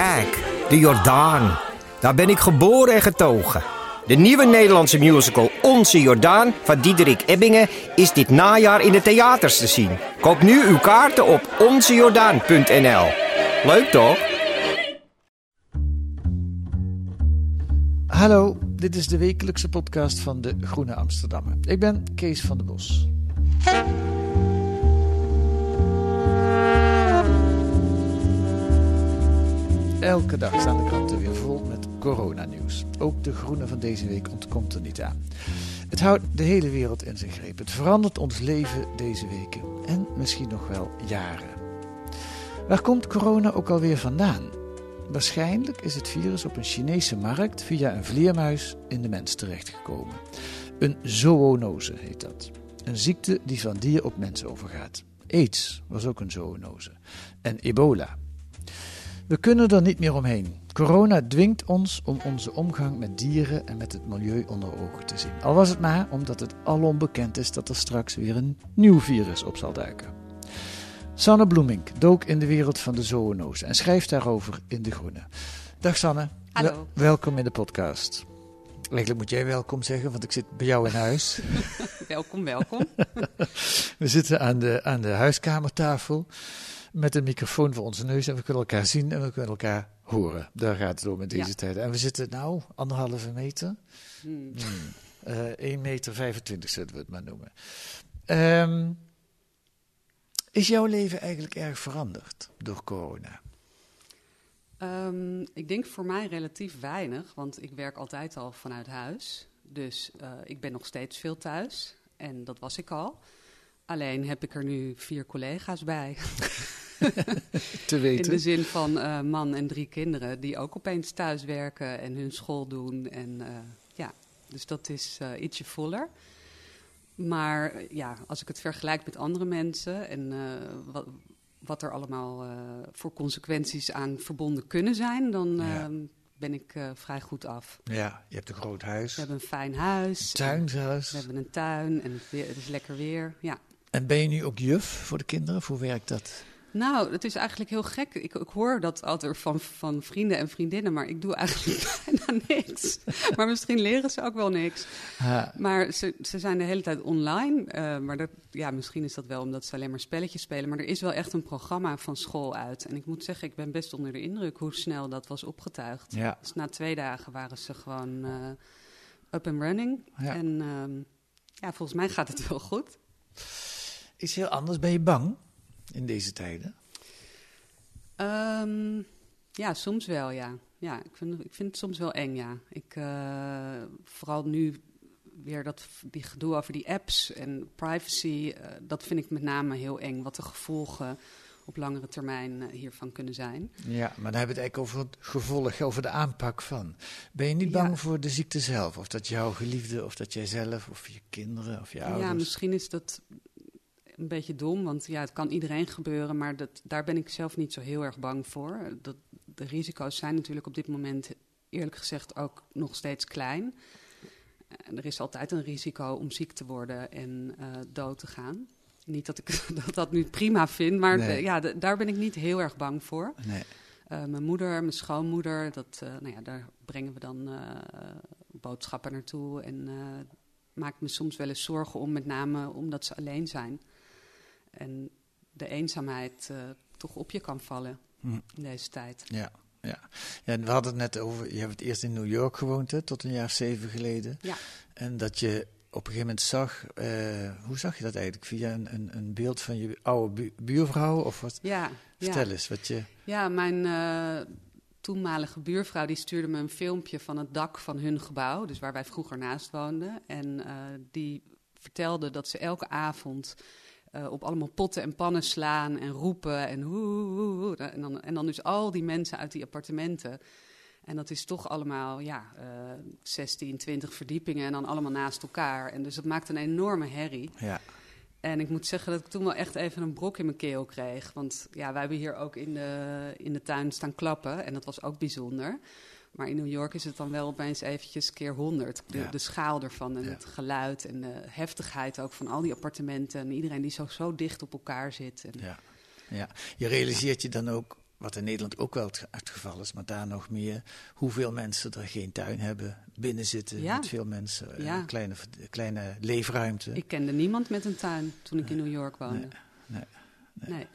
Kijk, de Jordaan. Daar ben ik geboren en getogen. De nieuwe Nederlandse musical Onze Jordaan van Diederik Ebbingen is dit najaar in de theaters te zien. Koop nu uw kaarten op onzejordaan.nl. Leuk toch? Hallo, dit is de wekelijkse podcast van de Groene Amsterdammer. Ik ben Kees van der Bos. Elke dag staan de kranten weer vol met coronanieuws. Ook de Groene van deze week ontkomt er niet aan. Het houdt de hele wereld in zijn greep. Het verandert ons leven deze weken en misschien nog wel jaren. Waar komt corona ook alweer vandaan? Waarschijnlijk is het virus op een Chinese markt via een vleermuis in de mens terechtgekomen. Een zoonose heet dat. Een ziekte die van dier op mens overgaat. AIDS was ook een zoonose. En ebola. We kunnen er niet meer omheen. Corona dwingt ons om onze omgang met dieren en met het milieu onder ogen te zien. Al was het maar omdat het alom bekend is dat er straks weer een nieuw virus op zal duiken. Sanne Bloemink dook in de wereld van de zoonose en schrijft daarover in De Groene. Dag Sanne. Hallo. Wel- welkom in de podcast. Eigenlijk moet jij welkom zeggen, want ik zit bij jou in huis. Welkom, welkom. We zitten aan de, aan de huiskamertafel met een microfoon voor onze neus en we kunnen elkaar zien en we kunnen elkaar horen. Daar gaat het om in deze Ja. tijd. En we zitten nou anderhalve meter. Hmm. Eh 1 meter 25 zullen we het maar noemen. Ehm, is jouw leven eigenlijk erg veranderd door corona? Ehm, ik denk voor mij relatief weinig, want ik werk altijd al vanuit huis. Dus eh, ik ben nog steeds veel thuis en dat was ik al. Alleen heb ik er nu vier collega's bij. Te In weten. de zin van eh, man en drie kinderen die ook opeens thuis werken en hun school doen. En eh, ja, dus dat is eh, ietsje voller. Maar ja, als ik het vergelijk met andere mensen en wat, wat er allemaal voor consequenties aan verbonden kunnen zijn, dan Ja. eh, ben ik vrij goed af. Ja, je hebt een groot huis, We hebben een fijn huis. tuin en zelfs. We hebben een tuin en het, weer- het is lekker weer. Ja. En ben je nu ook juf voor de kinderen? Of hoe werkt dat? Nou, het is eigenlijk heel gek. Ik, ik hoor dat altijd van, van vrienden en vriendinnen, maar ik doe eigenlijk bijna niks. Maar misschien leren ze ook wel niks. Ha, Maar ze, ze zijn de hele tijd online. eh, maar dat, ja, misschien is dat wel omdat ze alleen maar spelletjes spelen. Maar er is wel echt een programma van school uit. En ik moet zeggen, ik ben best onder de indruk hoe snel dat was opgetuigd. ja. Dus na twee dagen waren ze gewoon eh, up and running. Ja. En ehm, ja, volgens mij gaat het wel goed. Iets heel anders. Ben je bang in deze tijden? Ehm, ja, soms wel, ja. Ja, ik vind, ik vind het soms wel eng, ja. Ik, eh, vooral nu weer dat, die gedoe over die apps en privacy, eh, dat vind ik met name heel eng. Wat de gevolgen op langere termijn eh, hiervan kunnen zijn. Ja, maar dan hebben we het eigenlijk over het gevolg, over de aanpak van. Ben je niet bang Ja. voor de ziekte zelf? Of dat jouw geliefde, of dat jijzelf, of je kinderen, of je ouders? Ja, misschien is dat een beetje dom, want ja, het kan iedereen gebeuren, maar dat, daar ben ik zelf niet zo heel erg bang voor. Dat, de risico's zijn natuurlijk op dit moment eerlijk gezegd ook nog steeds klein. En er is altijd een risico om ziek te worden en eh, dood te gaan. Niet dat ik dat, dat nu prima vind, maar Nee. de- ja, de- daar ben ik niet heel erg bang voor. Nee. Eh, mijn moeder, mijn schoonmoeder, dat, eh, nou ja, daar brengen we dan boodschappen naartoe. En eh maak me soms wel eens zorgen om, met name omdat ze alleen zijn. En de eenzaamheid eh, toch op je kan vallen Hm. in deze tijd. Ja, ja. ja, en we hadden het net over, je hebt het eerst in New York gewoond, hè, tot een jaar of zeven geleden. Ja. En dat je op een gegeven moment zag, eh, hoe zag je dat eigenlijk? Via een, een, een beeld van je oude bu- buurvrouw? Of wat? Ja, Vertel ja. eens, wat je... ja mijn eh, toenmalige buurvrouw die stuurde me een filmpje van het dak van hun gebouw, dus waar wij vroeger naast woonden. En die vertelde dat ze elke avond eh, op allemaal potten en pannen slaan en roepen en hoe, hoe, hoe. En, dan, en dan dus al die mensen uit die appartementen. En dat is toch allemaal, ja, eh 16, 20 verdiepingen en dan allemaal naast elkaar. En dus dat maakt een enorme herrie. Ja. En ik moet zeggen dat ik toen wel echt even een brok in mijn keel kreeg. Want ja, wij hebben hier ook in de, in de tuin staan klappen. En dat was ook bijzonder. Maar in New York is het dan wel opeens eventjes keer honderd. De, Ja. de schaal ervan en Ja. het geluid en de heftigheid ook van al die appartementen. En iedereen die zo, zo dicht op elkaar zit. En, Ja. ja. Je realiseert je dan ook, wat in Nederland ook wel het het geval is, maar daar nog meer, hoeveel mensen er geen tuin hebben, binnen zitten Ja. met veel mensen, eh, Ja. kleine, kleine leefruimte. Ik kende niemand met een tuin toen ik in New York woonde. nee, nee. Nee.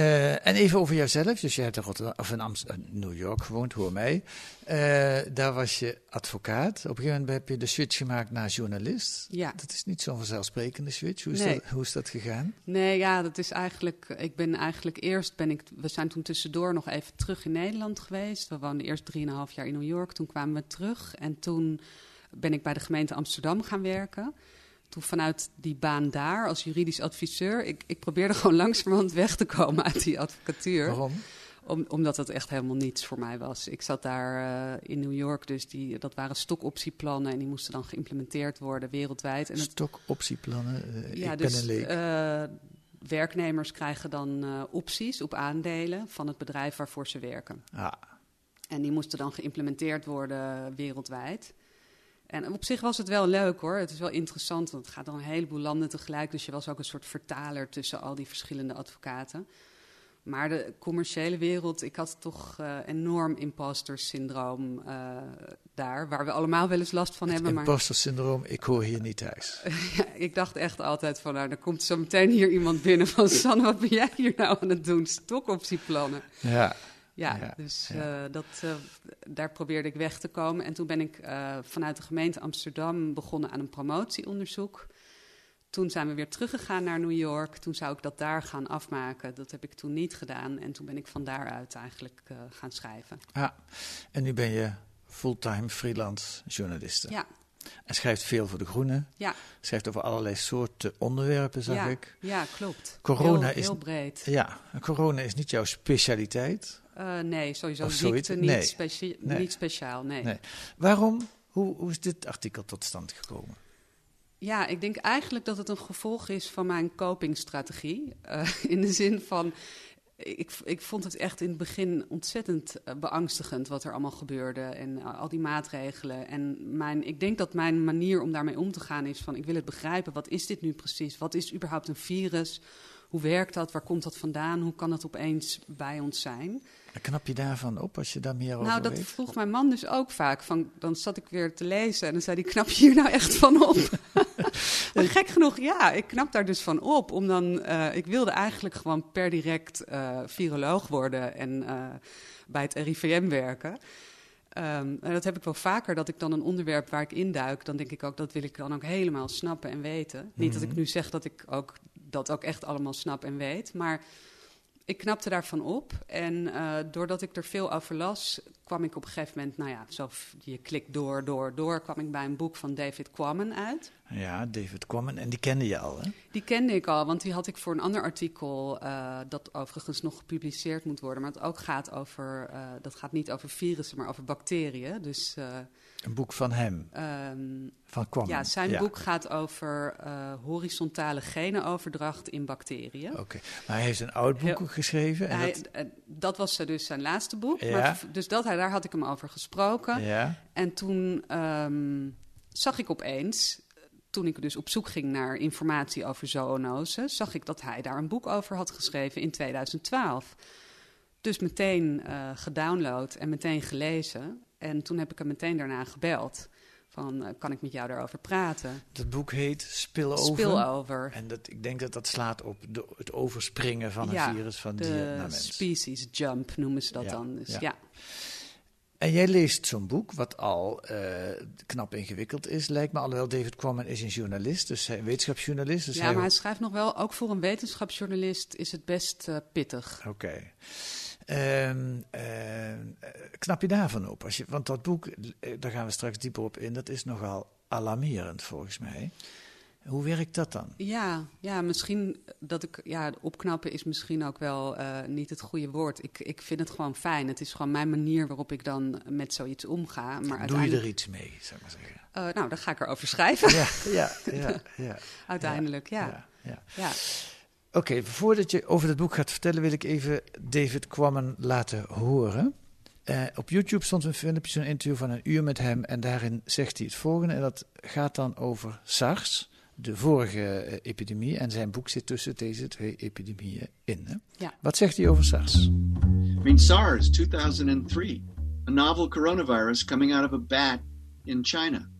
Eh, en even over jouzelf. Dus je hebt in, Rotterdam, of in Amsterdam, New York gewoond, hoor mij. Eh, daar was je advocaat. Op een gegeven moment heb je de switch gemaakt naar journalist. Ja. Dat is niet zo'n vanzelfsprekende switch. Hoe is, Nee. dat, hoe is dat gegaan? Nee, ja, dat is eigenlijk. Ik ben eigenlijk eerst ben ik. We zijn toen tussendoor nog even terug in Nederland geweest. We woonden eerst drieënhalf jaar in New York. Toen kwamen we terug. En toen ben ik bij de gemeente Amsterdam gaan werken. Toen vanuit die baan daar als juridisch adviseur. Ik, ik probeerde gewoon langzamerhand weg te komen uit die advocatuur. Waarom? Om, omdat het echt helemaal niets voor mij was. Ik zat daar eh, in New York, dus die, dat waren stokoptieplannen. En die moesten dan geïmplementeerd worden wereldwijd. En het, Stokoptieplannen. eh, ja, ik dus ben een leek. eh, werknemers krijgen dan opties op aandelen van het bedrijf waarvoor ze werken. ah, En die moesten dan geïmplementeerd worden wereldwijd. En op zich was het wel leuk hoor. Het is wel interessant, want het gaat dan een heleboel landen tegelijk. Dus je was ook een soort vertaler tussen al die verschillende advocaten. Maar de commerciële wereld, ik had toch eh, enorm imposter syndroom eh, daar. Waar we allemaal wel eens last van het hebben. Maar imposter syndroom, ik hoor hier niet thuis. ja, ik dacht echt altijd van, nou, er komt zo meteen hier iemand binnen van... Sanne, wat ben jij hier nou aan het doen? Stokoptieplannen. Ja, Ja, Ja, dus ja. eh, dat, eh, daar probeerde ik weg te komen. En toen ben ik eh, vanuit de gemeente Amsterdam begonnen aan een promotieonderzoek. Toen zijn we weer teruggegaan naar New York. Toen zou ik dat daar gaan afmaken. Dat heb ik toen niet gedaan. En toen ben ik van daaruit eigenlijk gaan schrijven. ah. en nu ben je fulltime freelance journaliste. Ja, En schrijft veel voor De Groene. ja, Schrijft over allerlei soorten onderwerpen, zag ja, ik. ja klopt. Corona heel, is- heel breed. Ja, corona is niet jouw specialiteit. Eh, nee, sowieso Of ziekte niet, Nee. specie- Nee. niet speciaal. Nee. Nee. Waarom? Hoe, hoe is dit artikel tot stand gekomen? Ja, ik denk eigenlijk dat het een gevolg is van mijn copingstrategie. Eh, in de zin van, ik, ik vond het echt in het begin ontzettend eh, beangstigend wat er allemaal gebeurde en al die maatregelen. En mijn, ik denk dat mijn manier om daarmee om te gaan is van, ik wil het begrijpen, wat is dit nu precies? Wat is überhaupt een virus? Hoe werkt dat? Waar komt dat vandaan? Hoe kan dat opeens bij ons zijn? Knap je daarvan op als je daar meer Nou, over dat weet? vroeg mijn man dus ook vaak. Van, dan zat ik weer te lezen en dan zei hij, knap je hier nou echt van op? maar gek genoeg, ja, ik knap daar dus van op. Om dan, eh, ik wilde eigenlijk gewoon per direct eh, viroloog worden en eh, bij het RIVM werken. Ehm, en dat heb ik wel vaker, dat ik dan een onderwerp waar ik induik, dan denk ik ook, dat wil ik dan ook helemaal snappen en weten. Niet dat ik nu zeg dat ik ook, dat ook echt allemaal snap en weet, maar ik knapte daarvan op. En eh, doordat ik er veel over las, kwam ik op een gegeven moment, nou ja, zo je klikt door, door, door, kwam ik bij een boek van David Quammen uit. Ja, David Quammen. En die kende je al, hè? Die kende ik al, want die had ik voor een ander artikel, eh, dat overigens nog gepubliceerd moet worden. Maar het ook gaat over, eh, dat gaat niet over virussen, maar over bacteriën. Dus eh, Een boek van hem, ehm, van Quammen. ja, zijn boek gaat over horizontale genenoverdracht in bacteriën. Oké, maar hij heeft een oud boek geschreven. En Hij, dat, dat was dus zijn laatste boek. Ja. Maar, dus dat, hij- daar had ik hem over gesproken. ja, En toen ehm, zag ik opeens, toen ik dus op zoek ging naar informatie over zoonose, zag ik dat hij daar een boek over had geschreven in 2012. Dus meteen eh gedownload en meteen gelezen. En toen heb ik hem meteen daarna gebeld. Van, eh, kan ik met jou daarover praten? dat boek heet Spillover. Spillover. En dat, ik denk dat dat slaat op de, het overspringen van een Ja, virus van dier De naar mens. species jump noemen ze dat Ja, dan. Dus ja. ja. En jij leest zo'n boek, wat al eh, knap ingewikkeld is, lijkt me. Alhoewel David Quammen is een journalist, dus hij, een wetenschapsjournalist. Dus ja, hij maar hij schrijft nog wel, ook voor een wetenschapsjournalist is het best eh, pittig. Oké. Ehm, eh, knap je daarvan op? Als je, want dat boek, daar gaan we straks dieper op in, dat is nogal alarmerend volgens mij. Hoe werkt dat dan? Ja, ja, misschien dat ik. Ja, opknappen is misschien ook wel eh, niet het goede woord. Ik, ik vind het gewoon fijn. Het is gewoon mijn manier waarop ik dan met zoiets omga. Maar Doe je uiteindelijk, er iets mee, zou ik maar zeggen? Eh, nou, dan ga ik erover schrijven. Ja, ja, ja. ja. uiteindelijk, ja. ja, ja. ja. Oké, voordat je over het boek gaat vertellen, wil ik even David Quammen laten horen. Eh, op YouTube stond een filmpje, zo'n interview van een uur met hem. En daarin zegt hij het volgende. En dat gaat dan over SARS, de vorige eh, epidemie. En zijn boek zit tussen deze twee epidemieën in. Hè? Ja. Wat zegt hij over SARS? I mean, SARS, 2003, a novel coronavirus coming out of a bat in China,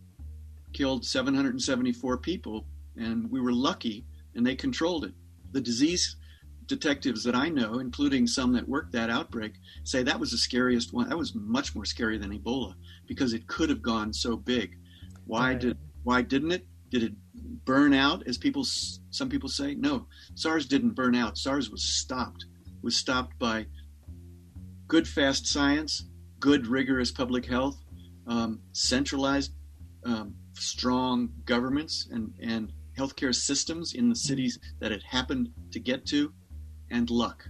killed 774 people, and we were lucky, and they controlled it. The disease detectives that I know, including some that worked that outbreak, say that was the scariest one. That was much more scary than Ebola because it could have gone so big. Why Right. did why didn't it? Did it burn out, as people some people say? No, SARS didn't burn out. SARS was stopped. Was stopped by good fast science, good rigorous public health, um, centralized um, strong governments and, and healthcare systems in the cities that it happened to get to, and luck.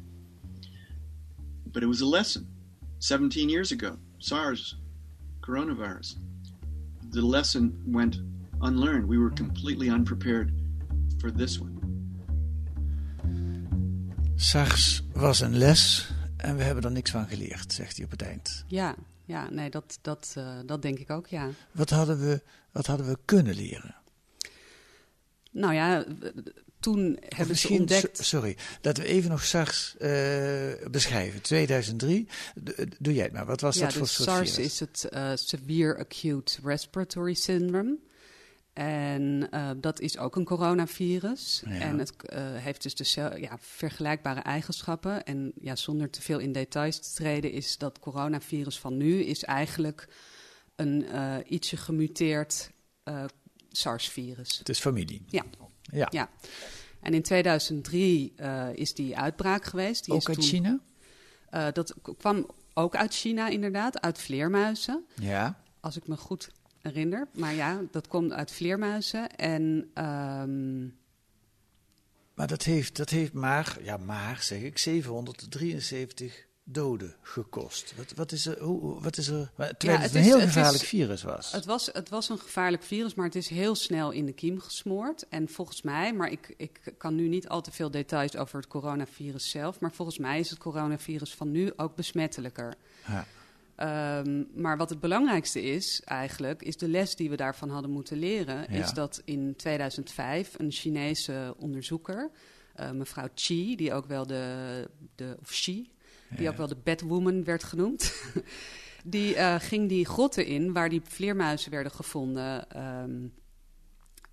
But it was a lesson. 17 years ago, SARS, coronavirus. The lesson went unlearned. We were completely unprepared for this one. SARS was een les en we hebben er niks van geleerd, zegt hij op het eind. Ja, ja nee, dat, dat, eh, dat denk ik ook, ja. Wat hadden we, wat hadden we kunnen leren? Nou ja, toen Of hebben ze misschien, ontdekt... so- sorry, dat we even nog SARS eh, beschrijven. 2003, D- doe jij het maar. Wat was ja, dat voor soort SARS virus? is het eh, Severe Acute Respiratory Syndrome. En eh, dat is ook een coronavirus. Ja. En het eh, heeft dus de ja, vergelijkbare eigenschappen. En ja, zonder te veel in details te treden, is dat coronavirus van nu is eigenlijk een eh, ietsje gemuteerd SARS-virus. Het is familie. Ja. Ja. Ja. En in 2003 eh, is die uitbraak geweest. Die Ook is uit toen- China? dat kwam ook uit China, inderdaad, uit vleermuizen. Ja. Als ik me goed herinner. Maar ja, dat komt uit vleermuizen. En ehm, Maar dat heeft, dat heeft maar, ja maar zeg ik, 773 doden gekost. Wat, wat is er, hoe, wat is er, terwijl Ja, het, het een is- heel het gevaarlijk is- virus was. het, was, het was een gevaarlijk virus, maar het is heel snel in de kiem gesmoord. En volgens mij, maar ik, ik kan nu niet al te veel details over het coronavirus zelf. Maar volgens mij is het coronavirus van nu ook besmettelijker. Ja. Ehm, maar wat het belangrijkste is eigenlijk, is de les die we daarvan hadden moeten leren, Ja. is dat in 2005 een Chinese onderzoeker, eh, mevrouw Chi, die ook wel de, de of Xi, die ook wel de Batwoman werd genoemd, die eh, ging die grotten in waar die vleermuizen werden gevonden. ehm,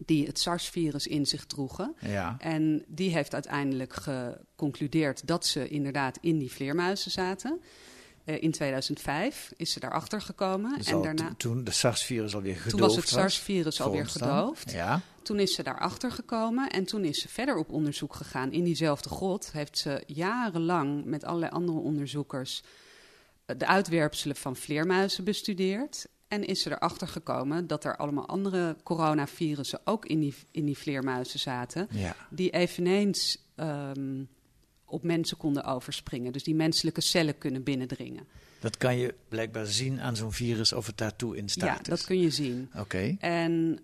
die het SARS-virus in zich droegen. Ja. En die heeft uiteindelijk geconcludeerd dat ze inderdaad in die vleermuizen zaten. Eh, in 2005 is ze daarachter gekomen. Dus en daarna, to- toen de SARS-virus alweer gedoofd toen was het SARS-virus alweer gedoofd. Ja. Toen is ze daarachter gekomen en toen is ze verder op onderzoek gegaan. In diezelfde grot heeft ze jarenlang met allerlei andere onderzoekers eh, de uitwerpselen van vleermuizen bestudeerd. En is ze erachter gekomen dat er allemaal andere coronavirussen ook in die, in die vleermuizen zaten. ja. Die eveneens ehm, op mensen konden overspringen. Dus die menselijke cellen kunnen binnendringen. Dat kan je blijkbaar zien aan zo'n virus of het daartoe in staat ja, is. dat kun je zien. Oké. En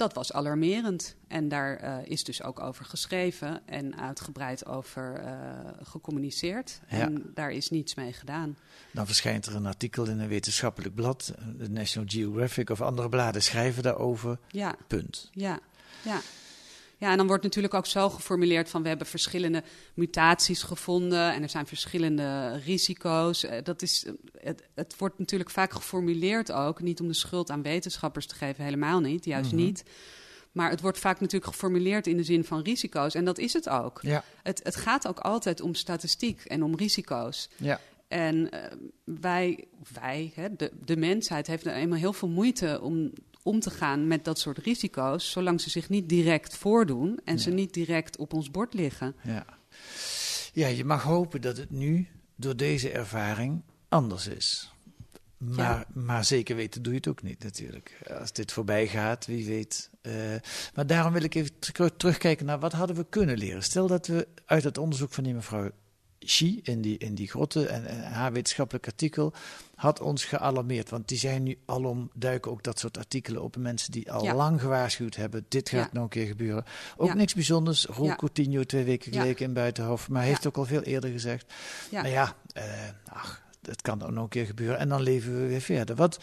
dat was alarmerend. En daar eh, is dus ook over geschreven en uitgebreid over eh, gecommuniceerd. Ja. En daar is niets mee gedaan. Dan verschijnt er een artikel in een wetenschappelijk blad. De National Geographic of andere bladen schrijven daarover. Ja, Punt. ja, ja. Ja, en dan wordt natuurlijk ook zo geformuleerd van we hebben verschillende mutaties gevonden en er zijn verschillende risico's. Eh, Dat is, eh, het, het wordt natuurlijk vaak geformuleerd ook, niet om de schuld aan wetenschappers te geven, helemaal niet, juist niet. Maar het wordt vaak natuurlijk geformuleerd in de zin van risico's en dat is het ook. Ja. Het, het gaat ook altijd om statistiek en om risico's. Ja. En eh, wij, wij hè, de, de mensheid, heeft er eenmaal heel veel moeite om om te gaan met dat soort risico's, zolang ze zich niet direct voordoen en ze niet direct op ons bord liggen. Ja. ja, je mag hopen dat het nu door deze ervaring anders is. Maar, maar zeker weten doe je het ook niet natuurlijk. Als dit voorbij gaat, wie weet. Uh, maar daarom wil ik even terugkijken naar wat hadden we kunnen leren. Stel dat we uit het onderzoek van die mevrouw Xi in die, in die grotten en, en, haar wetenschappelijk artikel had ons gealarmeerd. Want die zijn nu alom duiken ook dat soort artikelen op. Mensen die al lang gewaarschuwd hebben, dit gaat nog een keer gebeuren. Ook niks bijzonders. Roel. Coutinho twee weken geleden in Buitenhof. Maar heeft ook al veel eerder gezegd. Ja. Nou ja, uh, ach, het kan ook nog een keer gebeuren. En dan leven we weer verder. Wat,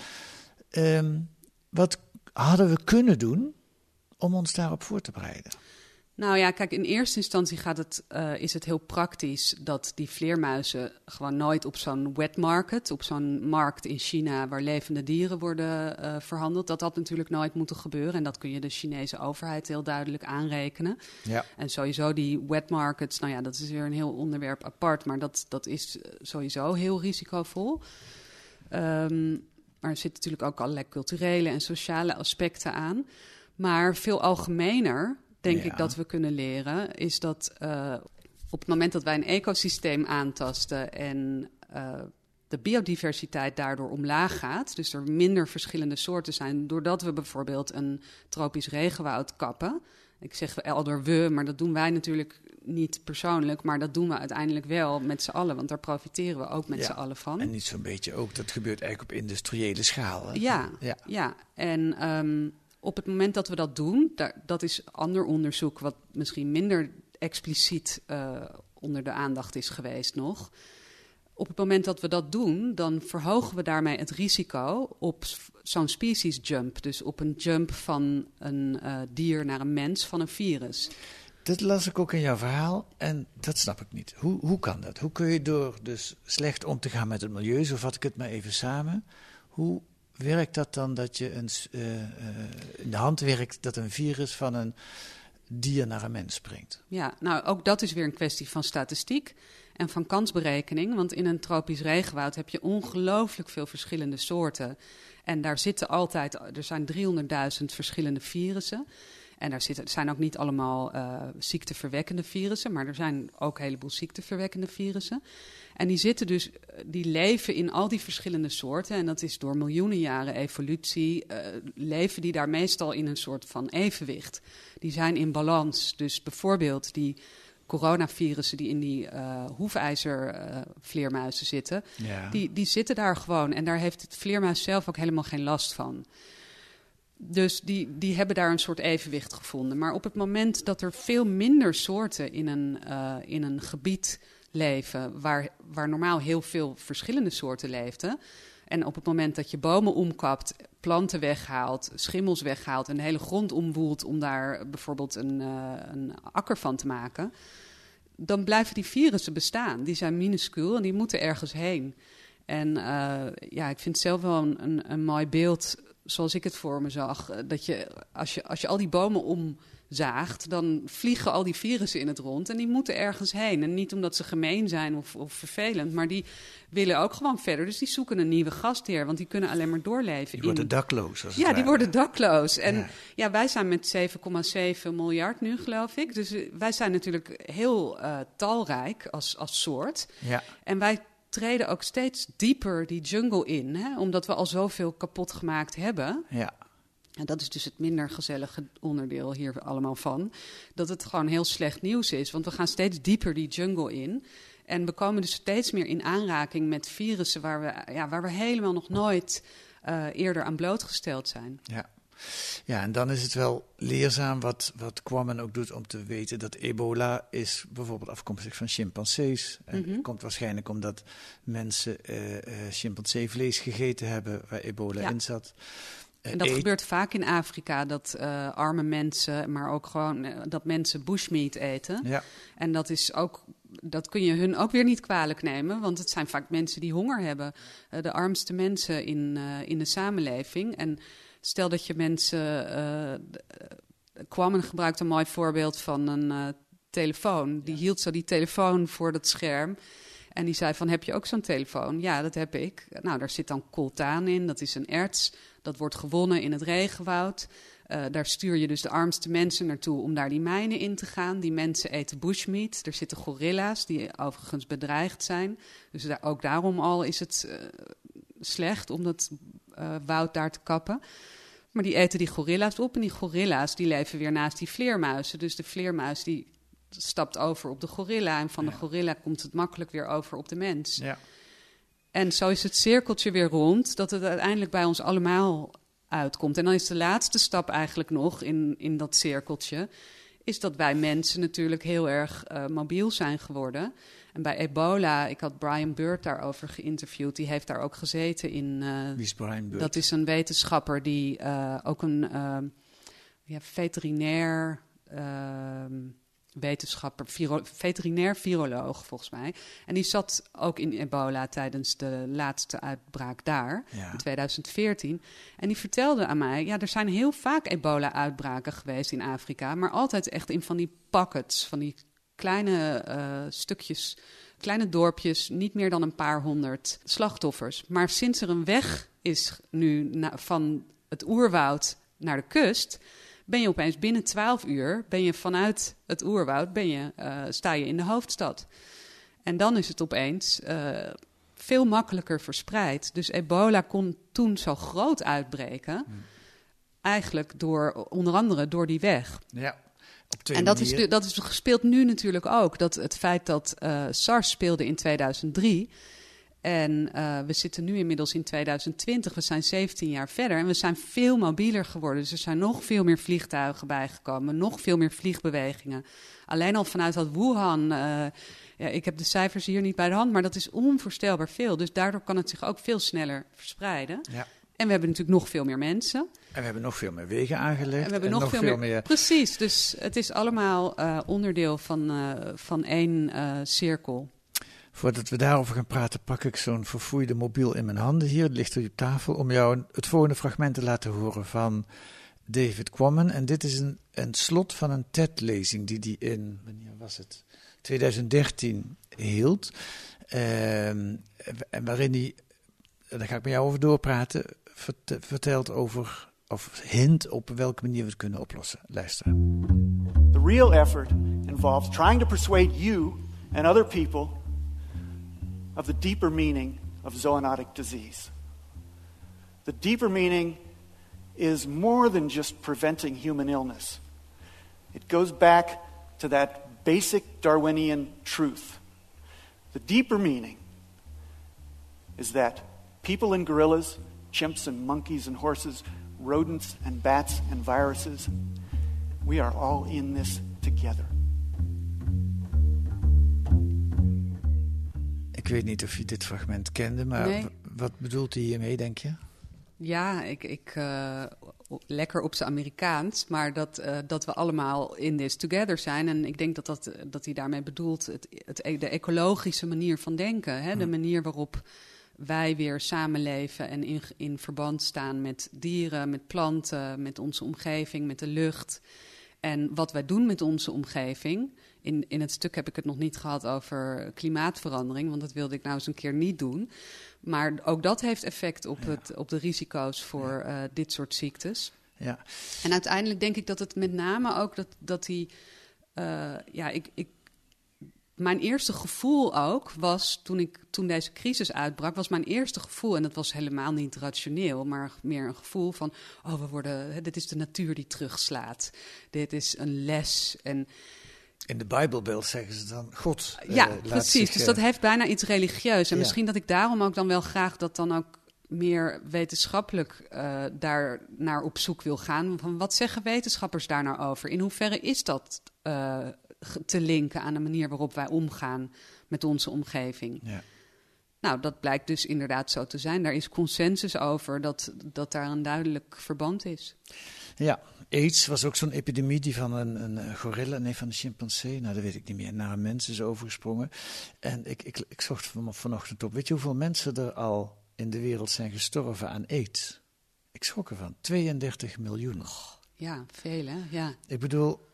um, wat hadden we kunnen doen om ons daarop voor te bereiden? Nou ja, kijk, in eerste instantie gaat het, uh, is het heel praktisch dat die vleermuizen gewoon nooit op zo'n wet market, op zo'n markt in China waar levende dieren worden uh, verhandeld, dat dat natuurlijk nooit moet gebeuren. En dat kun je de Chinese overheid heel duidelijk aanrekenen. Ja. En sowieso die wet markets, nou ja, dat is weer een heel onderwerp apart, maar dat, dat is sowieso heel risicovol. Um, maar er zitten natuurlijk ook allerlei culturele en sociale aspecten aan. Maar veel algemener denk ik dat we kunnen leren, is dat uh, op het moment dat wij een ecosysteem aantasten en uh, de biodiversiteit daardoor omlaag gaat, dus er minder verschillende soorten zijn, doordat we bijvoorbeeld een tropisch regenwoud kappen. Ik zeg elder we, maar dat doen wij natuurlijk niet persoonlijk, maar dat doen we uiteindelijk wel met z'n allen, want daar profiteren we ook met ja, z'n allen van. En niet zo'n beetje ook, dat gebeurt eigenlijk op industriële schaal. Hè? Ja, ja, ja. En um, op het moment dat we dat doen, daar, dat is ander onderzoek wat misschien minder expliciet uh, onder de aandacht is geweest nog. Op het moment dat we dat doen, dan verhogen we daarmee het risico op zo'n species jump. Dus op een jump van een uh, dier naar een mens van een virus. Dat las ik ook in jouw verhaal en dat snap ik niet. Hoe, hoe kan dat? Hoe kun je door dus slecht om te gaan met het milieu, zo vat ik het maar even samen, hoe werkt dat dan dat je een, uh, uh, in de hand werkt dat een virus van een dier naar een mens springt? Ja, nou ook dat is weer een kwestie van statistiek en van kansberekening. Want in een tropisch regenwoud heb je ongelooflijk veel verschillende soorten. En daar zitten altijd, er zijn 300.000 verschillende virussen. En daar zitten, zijn ook niet allemaal uh, ziekteverwekkende virussen, maar er zijn ook een heleboel ziekteverwekkende virussen. En die zitten dus, die leven in al die verschillende soorten. En dat is door miljoenen jaren evolutie, uh, leven die daar meestal in een soort van evenwicht. Die zijn in balans. Dus bijvoorbeeld die coronavirussen die in die uh, hoefijzervleermuizen uh, zitten, ja. die, die zitten daar gewoon. En daar heeft het vleermuis zelf ook helemaal geen last van. Dus die, die hebben daar een soort evenwicht gevonden. Maar op het moment dat er veel minder soorten in een, uh, in een gebied leven, waar, waar normaal heel veel verschillende soorten leefden. En op het moment dat je bomen omkapt, planten weghaalt, schimmels weghaalt en de hele grond omwoelt om daar bijvoorbeeld een, uh, een akker van te maken, dan blijven die virussen bestaan. Die zijn minuscuul en die moeten ergens heen. En uh, ja, ik vind het zelf wel een, een, een mooi beeld zoals ik het voor me zag. Eh, dat je als, je, als je al die bomen omzaagt, dan vliegen al die virussen in het rond. En die moeten ergens heen. En niet omdat ze gemeen zijn of, of vervelend, maar die willen ook gewoon verder. Dus die zoeken een nieuwe gastheer, want die kunnen alleen maar doorleven. Die worden dakloos. Als ja, die worden dakloos. En ja, ja wij zijn met 7,7 miljard nu, geloof ik. Dus eh, wij zijn natuurlijk heel uh, talrijk als, als soort. Ja. En wij treden ook steeds dieper die jungle in, hè? omdat we al zoveel kapot gemaakt hebben. Ja. En dat is dus het minder gezellige onderdeel hier allemaal van. Dat het gewoon heel slecht nieuws is. Want we gaan steeds dieper die jungle in. En we komen dus steeds meer in aanraking met virussen waar we, ja, waar we helemaal nog nooit uh, eerder aan blootgesteld zijn. Ja. Ja, en dan is het wel leerzaam wat, wat Kwame ook doet om te weten dat ebola is bijvoorbeeld afkomstig van chimpansees. En mm -hmm. komt waarschijnlijk omdat mensen uh, uh, chimpanseevlees gegeten hebben waar ebola ja. in zat. Uh, en dat eet... gebeurt vaak in Afrika, dat arme mensen, maar ook gewoon dat mensen bushmeat eten. Ja. En dat is ook, dat kun je hun ook weer niet kwalijk nemen, want het zijn vaak mensen die honger hebben. de armste mensen in, in de samenleving. En Stel dat je mensen. Uh, kwam en gebruikte een mooi voorbeeld van een uh, telefoon. Die ja. hield zo die telefoon voor dat scherm. En die zei van, heb je ook zo'n telefoon? Ja, dat heb ik. Nou, daar zit dan coltaan in. Dat is een erts. Dat wordt gewonnen in het regenwoud. Uh, daar stuur je dus de armste mensen naartoe om daar die mijnen in te gaan. Die mensen eten bushmeat. Er zitten gorilla's die overigens bedreigd zijn. Dus daar, ook daarom al is het uh, slecht om dat uh, woud daar te kappen. Maar die eten die gorilla's op en die gorilla's die leven weer naast die vleermuizen. Dus de vleermuis die stapt over op de gorilla en van de gorilla komt het makkelijk weer over op de mens. Ja. En zo is het cirkeltje weer rond, dat het uiteindelijk bij ons allemaal uitkomt. En dan is de laatste stap eigenlijk nog in, in dat cirkeltje, is dat wij mensen natuurlijk heel erg uh, mobiel zijn geworden. En bij ebola, ik had Brian Bird daarover geïnterviewd. Die heeft daar ook gezeten in. Uh, Wie is Brian Bird? Dat is een wetenschapper die uh, ook een ja, veterinair wetenschapper, viro veterinair viroloog volgens mij. En die zat ook in ebola tijdens de laatste uitbraak daar, Ja. in 2014. En die vertelde aan mij, ja, er zijn heel vaak ebola-uitbraken geweest in Afrika, maar altijd echt in van die pockets, van die kleine eh, stukjes, kleine dorpjes, niet meer dan een paar honderd slachtoffers. Maar sinds er een weg is nu na- van het oerwoud naar de kust, ben je opeens binnen 12 uur, ben je vanuit het oerwoud, ben je, eh, sta je in de hoofdstad. En dan is het opeens eh, veel makkelijker verspreid. Dus ebola kon toen zo groot uitbreken, eigenlijk door, onder andere door die weg. Ja. En dat is, manieren. nu- dat is gespeeld nu natuurlijk ook. Dat het feit dat eh, SARS speelde in 2003. En eh, we zitten nu inmiddels in 2020. We zijn 17 jaar verder. En we zijn veel mobieler geworden. Dus er zijn nog veel meer vliegtuigen bijgekomen. Nog veel meer vliegbewegingen. Alleen al vanuit dat Wuhan. eh, ja, ik heb de cijfers hier niet bij de hand. Maar dat is onvoorstelbaar veel. Dus daardoor kan het zich ook veel sneller verspreiden. Ja. En we hebben natuurlijk nog veel meer mensen. En we hebben nog veel meer wegen aangelegd. En we hebben nog, veel, meer. Precies, dus het is allemaal eh, onderdeel van, eh, van één eh, cirkel. Voordat we daarover gaan praten, pak ik zo'n verfoeide mobiel in mijn handen hier. Het ligt er op tafel om jou het volgende fragment te laten horen van David Quammen. En dit is een, een slot van een TED-lezing die hij in, wanneer was het? 2013 hield. Ehm, en waarin hij, daar ga ik met jou over doorpraten, vert- vertelt over, of hint op welke manier we het kunnen oplossen. Luister. The real effort involves trying to persuade you and other people of the deeper meaning of zoonotic disease. The deeper meaning is more than just preventing human illness. It goes back to that basic Darwinian truth. The deeper meaning is that people and gorillas, chimps and monkeys and horses, rodents and bats and viruses, we are all in this together. Ik weet niet of je dit fragment kende, maar Nee. wat bedoelt hij hiermee, denk je? Ja, ik, ik, eh, lekker op zijn Amerikaans, maar dat, eh, dat we allemaal in this together zijn. En ik denk dat, dat, dat hij daarmee bedoelt het, het, e- de ecologische manier van denken. Hè? De manier waarop wij weer samenleven en in, in verband staan met dieren, met planten, met onze omgeving, met de lucht. En wat wij doen met onze omgeving. In, in het stuk heb ik het nog niet gehad over klimaatverandering, want dat wilde ik nou eens een keer niet doen. Maar ook dat heeft effect op, het, op de risico's voor eh, dit soort ziektes. Ja, En uiteindelijk denk ik dat het met name ook dat, dat die. eh, ja, ik, ik, mijn eerste gevoel ook was toen, ik, toen deze crisis uitbrak, was mijn eerste gevoel, en dat was helemaal niet rationeel, maar meer een gevoel van: oh, we worden, hè, dit is de natuur die terugslaat. Dit is een les. En in de Bijbelbeeld zeggen ze dan God. eh, ja, precies. zich, dus eh, dat heeft bijna iets religieus. En ja. misschien dat ik daarom ook dan wel graag dat dan ook meer wetenschappelijk eh, daar naar op zoek wil gaan. Van wat zeggen wetenschappers daar nou over? In hoeverre is dat te linken aan de manier waarop wij omgaan met onze omgeving? Ja. Nou, dat blijkt dus inderdaad zo te zijn. Daar is consensus over dat, dat daar een duidelijk verband is. Ja, AIDS was ook zo'n epidemie die van een, een gorilla, nee van een chimpansee, nou dat weet ik niet meer, naar een mens is overgesprongen. En ik, ik, ik zocht van, vanochtend op, weet je hoeveel mensen er al in de wereld zijn gestorven aan AIDS? Ik schrok ervan, 32 miljoen. Ja, veel hè? Ja. Ik bedoel,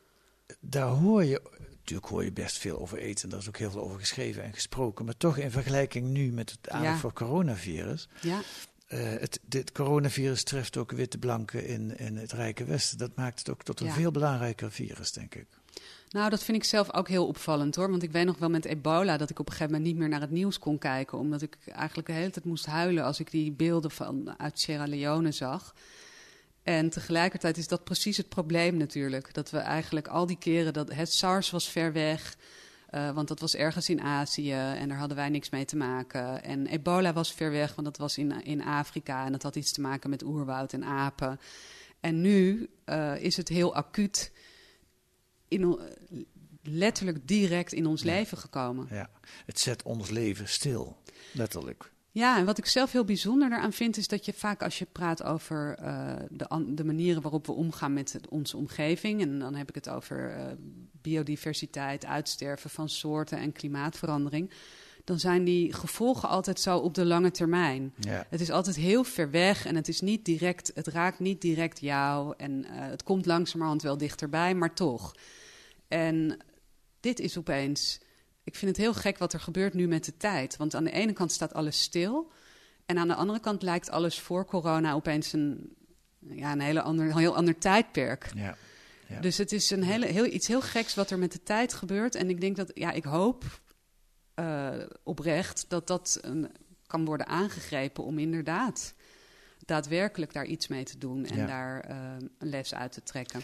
daar hoor je, natuurlijk hoor je best veel over AIDS en daar is ook heel veel over geschreven en gesproken, maar toch in vergelijking nu met het aandacht Ja. voor coronavirus, ja. eh, het, dit coronavirus treft ook witte blanken in, in het Rijke Westen. Dat maakt het ook tot een Ja. veel belangrijker virus, denk ik. Nou, dat vind ik zelf ook heel opvallend hoor. Want ik weet nog wel met ebola dat ik op een gegeven moment niet meer naar het nieuws kon kijken. Omdat ik eigenlijk de hele tijd moest huilen als ik die beelden van, uit Sierra Leone zag. En tegelijkertijd is dat precies het probleem natuurlijk. Dat we eigenlijk al die keren dat het SARS was ver weg. Uh, want dat was ergens in Azië en daar hadden wij niks mee te maken. En ebola was ver weg, want dat was in, in Afrika en dat had iets te maken met oerwoud en apen. En nu uh, is het heel acuut, in, letterlijk direct in ons ja. leven gekomen. Ja, het zet ons leven stil, letterlijk. Ja, en wat ik zelf heel bijzonder daaraan vind, is dat je vaak als je praat over uh, de, de, manieren waarop we omgaan met het, onze omgeving, en dan heb ik het over uh, biodiversiteit, uitsterven van soorten en klimaatverandering, dan zijn die gevolgen altijd zo op de lange termijn. Ja. Het is altijd heel ver weg en het is niet direct, het raakt niet direct jou en uh, het komt langzamerhand wel dichterbij, maar toch. En dit is opeens ik vind het heel gek wat er gebeurt nu met de tijd. Want aan de ene kant staat alles stil. En aan de andere kant lijkt alles voor corona opeens een, ja, een hele ander, een heel ander tijdperk. Ja. Ja. Dus het is een hele, heel, iets heel geks wat er met de tijd gebeurt. En ik denk dat, ja, ik hoop uh, oprecht dat dat een, kan worden aangegrepen om inderdaad daadwerkelijk daar iets mee te doen en Ja. daar uh, een les uit te trekken.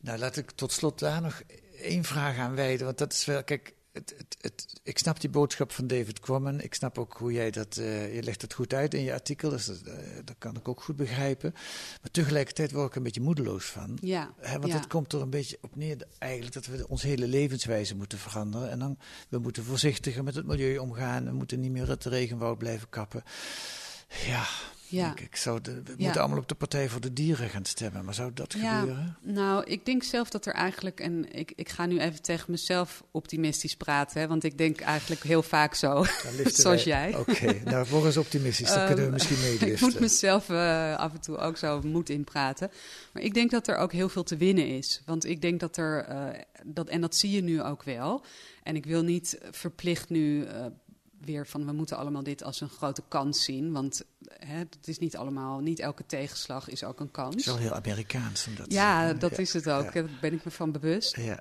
Nou, laat ik tot slot daar nog één vraag aan wijden. Want dat is wel, kijk, het, het, het, ik snap die boodschap van David Quammen. Ik snap ook hoe jij dat, uh, je legt het goed uit in je artikel. Dus dat, uh, dat kan ik ook goed begrijpen. Maar tegelijkertijd word ik een beetje moedeloos van. Ja, Hè, want ja. het komt er een beetje op neer eigenlijk dat we onze hele levenswijze moeten veranderen. En dan, we moeten voorzichtiger met het milieu omgaan. We moeten niet meer het regenwoud blijven kappen. Ja, Ja. ik, ik zou de, we Ja. moeten allemaal op de Partij voor de Dieren gaan stemmen. Maar zou dat Ja, gebeuren? Nou, ik denk zelf dat er eigenlijk, en ik, ik ga nu even tegen mezelf optimistisch praten, hè, want ik denk eigenlijk heel vaak zo, zoals wij- jij. Oké, nou, word eens optimistisch. Dan kunnen we Ehm, misschien ik meeliften. moet mezelf eh, af en toe ook zo moed inpraten. Maar ik denk dat er ook heel veel te winnen is. Want ik denk dat er, eh, dat, en dat zie je nu ook wel. En ik wil niet verplicht nu eh, weer van we moeten allemaal dit als een grote kans zien. Want hè, het is niet allemaal, niet elke tegenslag is ook een Het kans. is wel heel Amerikaans. om dat te Ja, dat Ja, is het ook. ja. Daar ben ik me van bewust. Ja,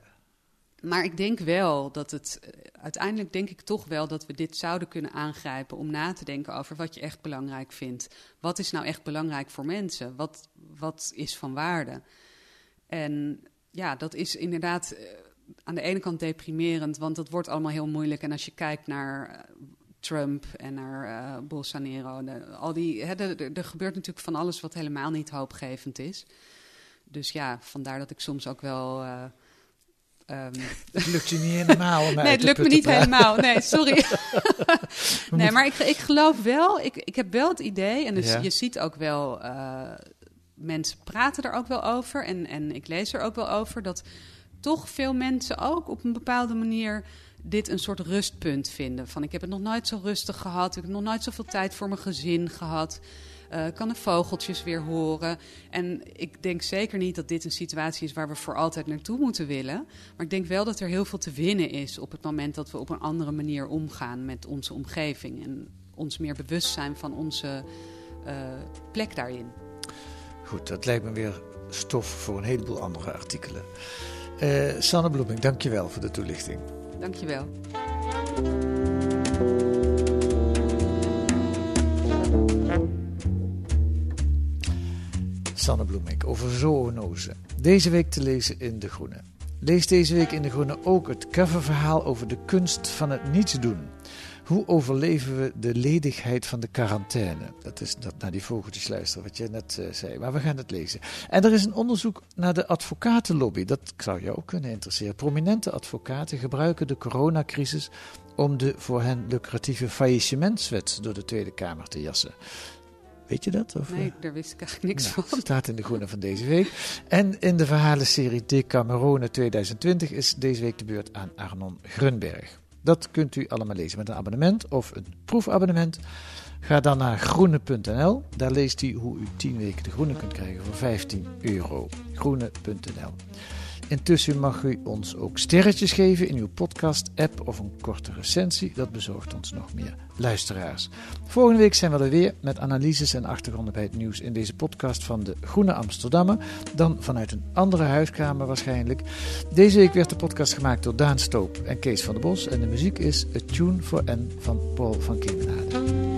Maar ik denk wel dat het. eh, Uiteindelijk denk ik toch wel dat we dit zouden kunnen aangrijpen om na te denken over wat je echt belangrijk vindt. Wat is nou echt belangrijk voor mensen? Wat, wat is van waarde? En ja, dat is inderdaad eh, aan de ene kant deprimerend, want dat wordt allemaal heel moeilijk. En als je kijkt naar eh, Trump en naar eh, Bolsonaro, de- al die, hè, er gebeurt natuurlijk van alles wat helemaal niet hoopgevend is. Dus ja, vandaar dat ik soms ook wel. eh, ehm, het lukt je niet helemaal om Nee, het lukt me niet praten. helemaal. Nee, sorry. nee, maar ik, ik geloof wel, ik, ik heb wel het idee, en dus Ja. je ziet ook wel, mensen praten er ook wel over, en, en ik lees er ook wel over, dat toch veel mensen ook op een bepaalde manier dit een soort rustpunt vinden. Van ik heb het nog nooit zo rustig gehad, ik heb nog nooit zoveel tijd voor mijn gezin gehad. Eh, ik kan de vogeltjes weer horen. En ik denk zeker niet dat dit een situatie is waar we voor altijd naartoe moeten willen. Maar ik denk wel dat er heel veel te winnen is op het moment dat we op een andere manier omgaan met onze omgeving. En ons meer bewust zijn van onze eh, plek daarin. Goed, dat lijkt me weer stof voor een heleboel andere artikelen. Eh, Sanne Bloeming, dankjewel voor de toelichting. Dankjewel. Sanne Bloemink over zoonozen. Deze week te lezen in De Groene. Lees deze week in De Groene ook het coververhaal over de kunst van het niets doen. Hoe overleven we de ledigheid van de quarantaine? Dat is dat naar die vogeltjes luisteren, wat je net eh, zei. Maar we gaan het lezen. En er is een onderzoek naar de advocatenlobby. Dat zou jou ook kunnen interesseren. Prominente advocaten gebruiken de coronacrisis om de voor hen lucratieve faillissementswet door de Tweede Kamer te jassen. Weet je dat? Of, eh? Nee, daar wist ik eigenlijk niks Nou, van. staat in de groene van deze week. En in de verhalenserie Decamerone 2020 is deze week de beurt aan Arnon Grunberg. Dat kunt u allemaal lezen met een abonnement of een proefabonnement. Ga dan naar groene.nl. Daar leest u hoe u 10 weken de groene kunt krijgen voor 15 euro. Groene.nl. Intussen mag u ons ook sterretjes geven in uw podcast-app of een korte recensie. Dat bezorgt ons nog meer luisteraars. Volgende week zijn we er weer met analyses en achtergronden bij het nieuws in deze podcast van de Groene Amsterdammer. Dan vanuit een andere huiskamer waarschijnlijk. Deze week werd de podcast gemaakt door Daan Stoop en Kees van der Bos. En de muziek is A Tune for N van Paul van Kemenade.